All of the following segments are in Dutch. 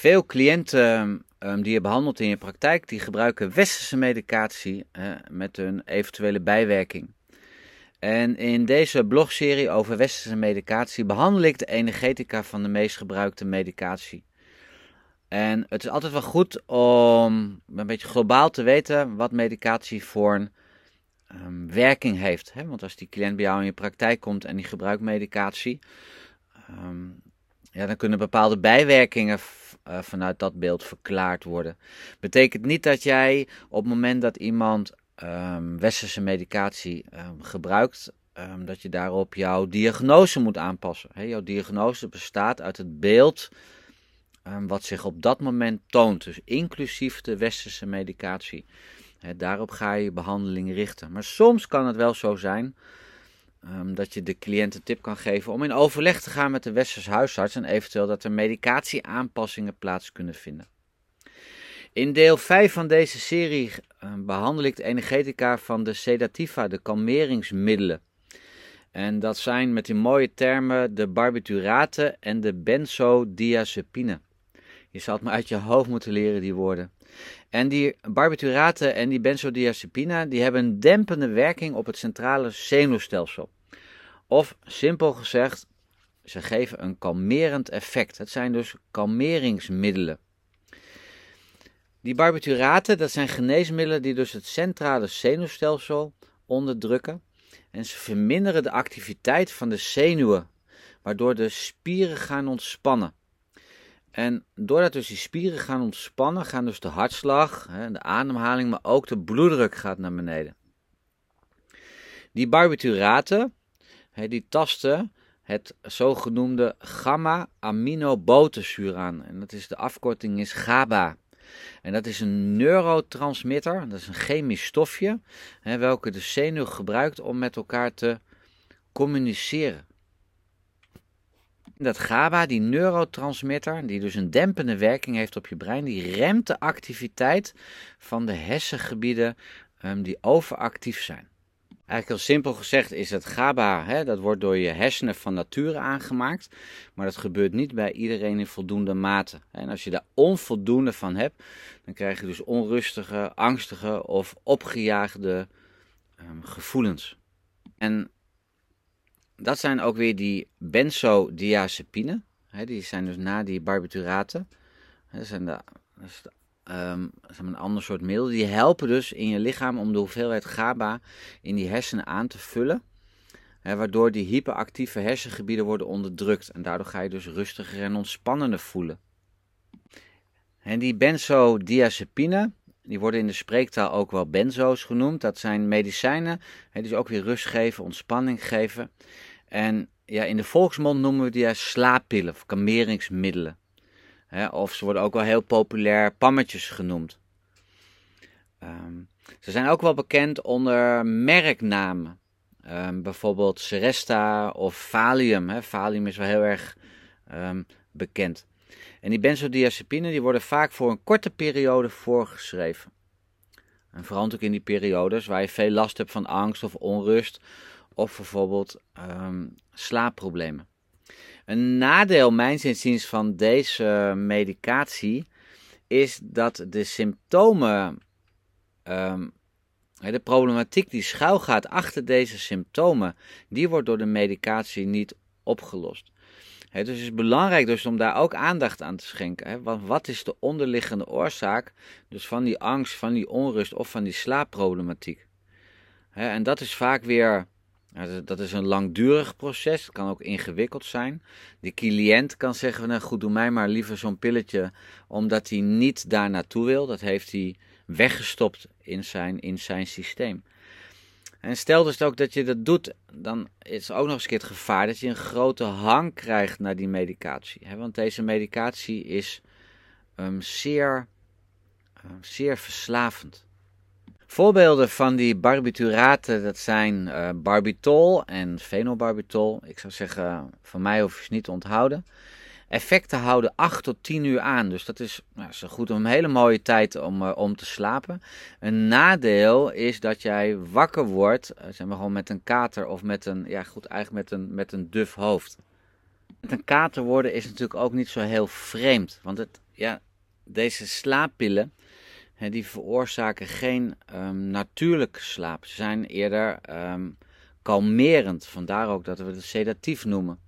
Veel cliënten um, die je behandelt in je praktijk, die gebruiken westerse medicatie met een eventuele bijwerking. En in deze blogserie over westerse medicatie behandel ik de energetica van de meest gebruikte medicatie. En het is altijd wel goed om een beetje globaal te weten wat medicatie voor een um, werking heeft. Hè? Want als die cliënt bij jou in je praktijk komt en die gebruikt medicatie, um, ja, dan kunnen bepaalde bijwerkingen uh, vanuit dat beeld verklaard worden. Betekent niet dat jij op het moment dat iemand um, westerse medicatie gebruikt, dat je daarop jouw diagnose moet aanpassen. He, jouw diagnose bestaat uit het beeld wat zich op dat moment toont, dus inclusief de westerse medicatie daarop ga je je behandeling richten. Maar soms kan het wel zo zijn um, dat je de cliënt een tip kan geven om in overleg te gaan met de westerse huisarts en eventueel dat er medicatieaanpassingen plaats kunnen vinden. In deel 5 van deze serie um, behandel ik de energetica van de sedativa, de kalmeringsmiddelen. En dat zijn met die mooie termen de barbituraten en de benzodiazepine. Je zal het maar uit je hoofd moeten leren, die woorden. En die barbituraten en die benzodiazepina die hebben een dempende werking op het centrale zenuwstelsel. Of simpel gezegd, ze geven een kalmerend effect. Het zijn dus kalmeringsmiddelen. Die barbituraten, dat zijn geneesmiddelen die dus het centrale zenuwstelsel onderdrukken. En ze verminderen de activiteit van de zenuwen, waardoor de spieren gaan ontspannen. En doordat dus die spieren gaan ontspannen, gaan dus de hartslag, de ademhaling, maar ook de bloeddruk gaat naar beneden. Die barbituraten, die tasten het zogenoemde gamma-aminobutenzuur aan. En dat is de afkorting is GABA. En dat is een neurotransmitter, dat is een chemisch stofje, welke de zenuw gebruikt om met elkaar te communiceren. Dat GABA, die neurotransmitter, die dus een dempende werking heeft op je brein, die remt de activiteit van de hersengebieden um, die overactief zijn. Eigenlijk heel simpel gezegd is het GABA, hè, dat wordt door je hersenen van nature aangemaakt, maar dat gebeurt niet bij iedereen in voldoende mate. En als je daar onvoldoende van hebt, dan krijg je dus onrustige, angstige of opgejaagde um, gevoelens. En dat zijn ook weer die benzodiazepine. Die zijn dus na die barbituraten. Dat zijn, de, is de, um, een ander soort middel. Die helpen dus in je lichaam om de hoeveelheid GABA in die hersenen aan te vullen. Waardoor die hyperactieve hersengebieden worden onderdrukt. En daardoor ga je dus rustiger en ontspannender voelen. En die benzodiazepine, die worden in de spreektaal ook wel benzo's genoemd. Dat zijn medicijnen hè, die ook weer rust geven, ontspanning geven. En ja, in de volksmond noemen we die slaappillen of kalmeringsmiddelen. of ze worden ook wel heel populair pammetjes genoemd. Um, ze zijn ook wel bekend onder merknamen. Um, bijvoorbeeld Seresta of Valium. Hè. Valium is wel heel erg um, bekend. En die benzodiazepine die worden vaak voor een korte periode voorgeschreven. En vooral ook in die periodes waar je veel last hebt van angst of onrust of bijvoorbeeld um, slaapproblemen. Een nadeel, mijns inziens, van deze medicatie is dat de symptomen, um, de problematiek die schuilgaat achter deze symptomen, die wordt door de medicatie niet opgelost. dus het is belangrijk dus om daar ook aandacht aan te schenken. Want wat is de onderliggende oorzaak dus van die angst, van die onrust of van die slaapproblematiek? en dat is vaak weer dat is een langdurig proces, het kan ook ingewikkeld zijn. De cliënt kan zeggen, nou goed, doe mij maar liever zo'n pilletje, omdat hij niet daar naartoe wil. Dat heeft hij weggestopt in zijn, in zijn systeem. En stel dus ook dat je dat doet, dan is ook nog eens het gevaar dat je een grote hang krijgt naar die medicatie. Want deze medicatie is um, zeer, um, zeer verslavend. Voorbeelden van die barbituraten, dat zijn uh, barbitol en fenobarbitol. Ik zou zeggen, van mij hoef je ze niet te onthouden. Effecten houden 8 tot 10 uur aan, dus dat is, nou, zo goed om een hele mooie tijd om, uh, om te slapen. Een nadeel is dat jij wakker wordt, uh, zeg maar gewoon met een kater of met een, ja goed, eigenlijk met een, met een duf hoofd. Met een kater worden is natuurlijk ook niet zo heel vreemd. Want het, ja, deze slaappillen die veroorzaken geen um, natuurlijke slaap. Ze zijn eerder um, kalmerend. Vandaar ook dat we het sedatief noemen.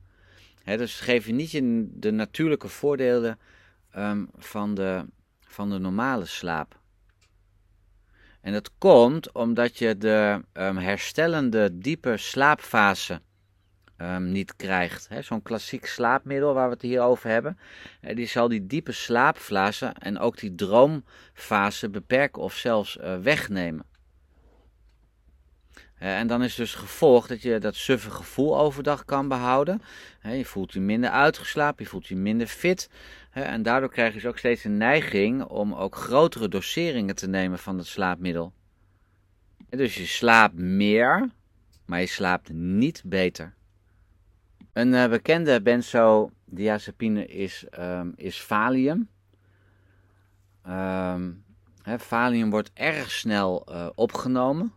Dus ze geven niet je de natuurlijke voordelen um, van, de, van de normale slaap. En dat komt omdat je de herstellende diepe slaapfase um, niet krijgt. Zo'n klassiek slaapmiddel waar we het hier over hebben, die zal die diepe slaapfase en ook die droomfase beperken of zelfs uh, wegnemen. en dan is dus gevolg dat je dat suffe gevoel overdag kan behouden. je voelt je minder uitgeslapen, je voelt je minder fit. en daardoor krijg je dus ook steeds een neiging om ook grotere doseringen te nemen van het slaapmiddel. dus je slaapt meer, maar je slaapt niet beter. Een uh, bekende benzodiazepine is, um, is Valium. Um, Valium wordt erg snel uh, opgenomen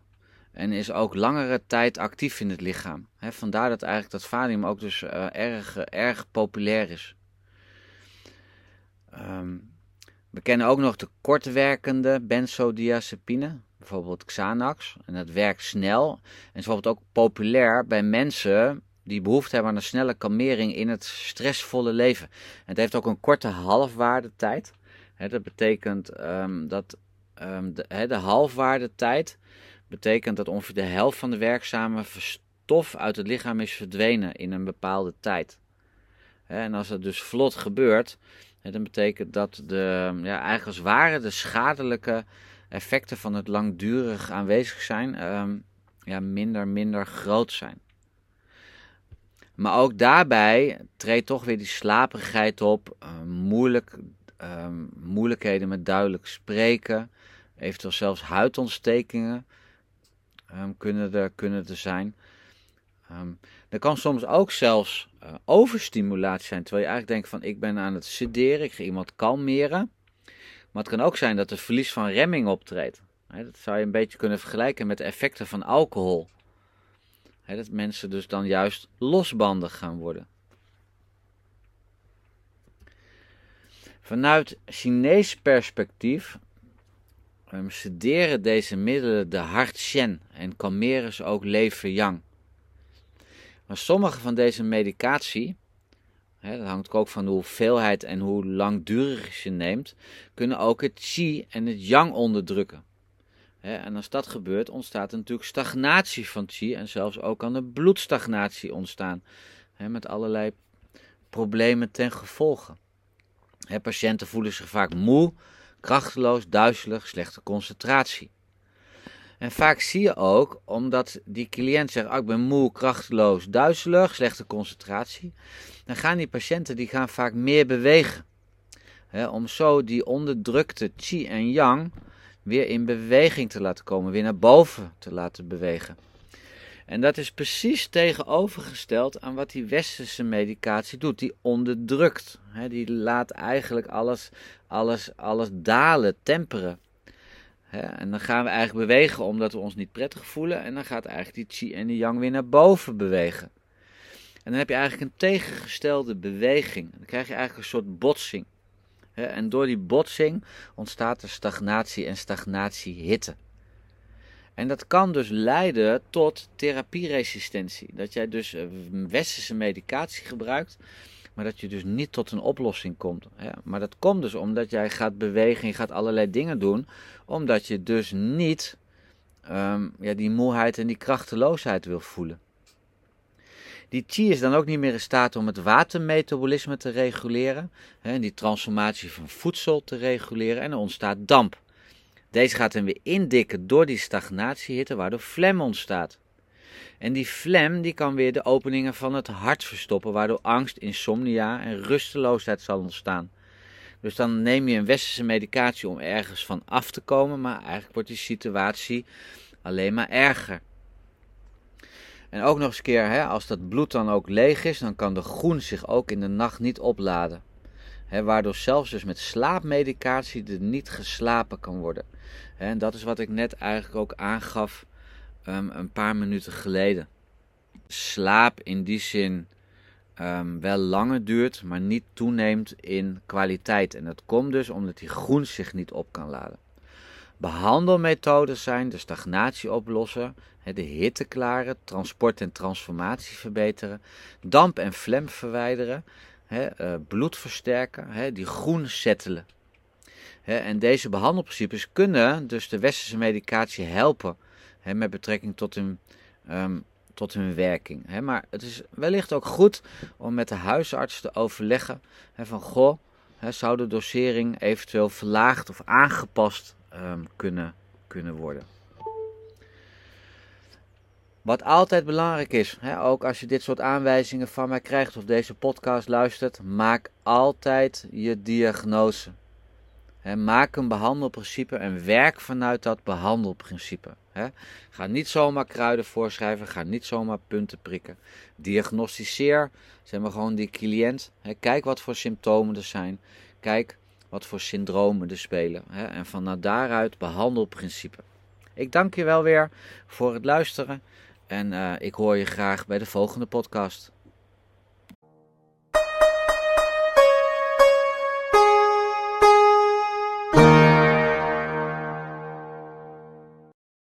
en is ook langere tijd actief in het lichaam. Vandaar dat eigenlijk dat Valium ook dus uh, erg, erg populair is. Um, we kennen ook nog de kortwerkende benzodiazepine, bijvoorbeeld Xanax. En dat werkt snel en is bijvoorbeeld ook populair bij mensen die behoefte hebben aan een snelle kalmering in het stressvolle leven. Het heeft ook een korte halfwaardetijd. dat betekent um, dat um, de, de halfwaardetijd betekent dat ongeveer de helft van de werkzame stof uit het lichaam is verdwenen in een bepaalde tijd. en als dat dus vlot gebeurt, dan betekent dat de, ja, eigenlijk als de schadelijke effecten van het langdurig aanwezig zijn, um, ja, minder, minder groot zijn. Maar ook daarbij treedt toch weer die slaperigheid op, uh, moeilijk, uh, moeilijkheden met duidelijk spreken, eventueel zelfs huidontstekingen um, kunnen, er, kunnen er zijn. Um, er kan soms ook zelfs uh, overstimulatie zijn, terwijl je eigenlijk denkt van ik ben aan het sederen, ik ga iemand kalmeren. Maar het kan ook zijn dat er verlies van remming optreedt. dat zou je een beetje kunnen vergelijken met de effecten van alcohol dat mensen dus dan juist losbandig gaan worden. Vanuit Chinees perspectief um, deze middelen de hart shen en kalmeren ze ook lever yang. Maar sommige van deze medicatie, dat hangt ook van de hoeveelheid en hoe langdurig je neemt, kunnen ook het chi en het yang onderdrukken en als dat gebeurt, ontstaat er natuurlijk stagnatie van chi en zelfs ook kan er bloedstagnatie ontstaan. met allerlei problemen ten gevolge. patiënten voelen zich vaak moe, krachteloos, duizelig, slechte concentratie. En vaak zie je ook, omdat die cliënt zegt, oh, ik ben moe, krachteloos, duizelig, slechte concentratie, dan gaan die patiënten die gaan vaak meer bewegen. om zo die onderdrukte chi en yang weer in beweging te laten komen, weer naar boven te laten bewegen. En dat is precies tegenovergesteld aan wat die westerse medicatie doet. Die onderdrukt. die laat eigenlijk alles, alles, alles dalen, temperen. en dan gaan we eigenlijk bewegen omdat we ons niet prettig voelen. En dan gaat eigenlijk die chi en die yang weer naar boven bewegen. En dan heb je eigenlijk een tegengestelde beweging. Dan krijg je eigenlijk een soort botsing. En door die botsing ontstaat er stagnatie en stagnatiehitte. En dat kan dus leiden tot therapieresistentie. Dat jij dus eh, westerse medicatie gebruikt, maar dat je dus niet tot een oplossing komt. Maar dat komt dus omdat jij gaat bewegen, je gaat allerlei dingen doen, omdat je dus niet um, ja, die moeheid en die krachteloosheid wil voelen. Die chi is dan ook niet meer in staat om het watermetabolisme te reguleren, hè, die transformatie van voedsel te reguleren en er ontstaat damp. Deze gaat dan weer indikken door die stagnatiehitte, waardoor flem ontstaat. En die flem die kan weer de openingen van het hart verstoppen, waardoor angst, insomnia en rusteloosheid zal ontstaan. Dus dan neem je een westerse medicatie om ergens van af te komen, maar eigenlijk wordt die situatie alleen maar erger. En ook nog eens keer, hè, als dat bloed dan ook leeg is, dan kan de groen zich ook in de nacht niet opladen. Waardoor zelfs dus met slaapmedicatie er niet geslapen kan worden. En dat is wat ik net eigenlijk ook aangaf um, een paar minuten geleden. Slaap in die zin ehm, wel langer duurt, maar niet toeneemt in kwaliteit. En dat komt dus omdat die groen zich niet op kan laden. Behandelmethoden zijn de stagnatie oplossen, de hitte klaren, transport en transformatie verbeteren, damp en vlem verwijderen, eh, bloed versterken, die groen settelen. En deze behandelprincipes kunnen dus de westerse medicatie helpen met betrekking tot hun, um, tot hun werking. Maar het is wellicht ook goed om met de huisarts te overleggen van goh, zou de dosering eventueel verlaagd of aangepast um, kunnen, kunnen worden. Wat altijd belangrijk is, hè, ook als je dit soort aanwijzingen van mij krijgt of deze podcast luistert, maak altijd je diagnose. Maak een behandelprincipe en werk vanuit dat behandelprincipe. Ga niet zomaar kruiden voorschrijven, ga niet zomaar punten prikken. Diagnosticeer, zeg maar gewoon die cliënt. Kijk wat voor symptomen er zijn. Kijk wat voor syndromen er spelen. Hè, en van daaruit behandelprincipe. Ik dank je wel weer voor het luisteren. En uh, ik hoor je graag bij de volgende podcast.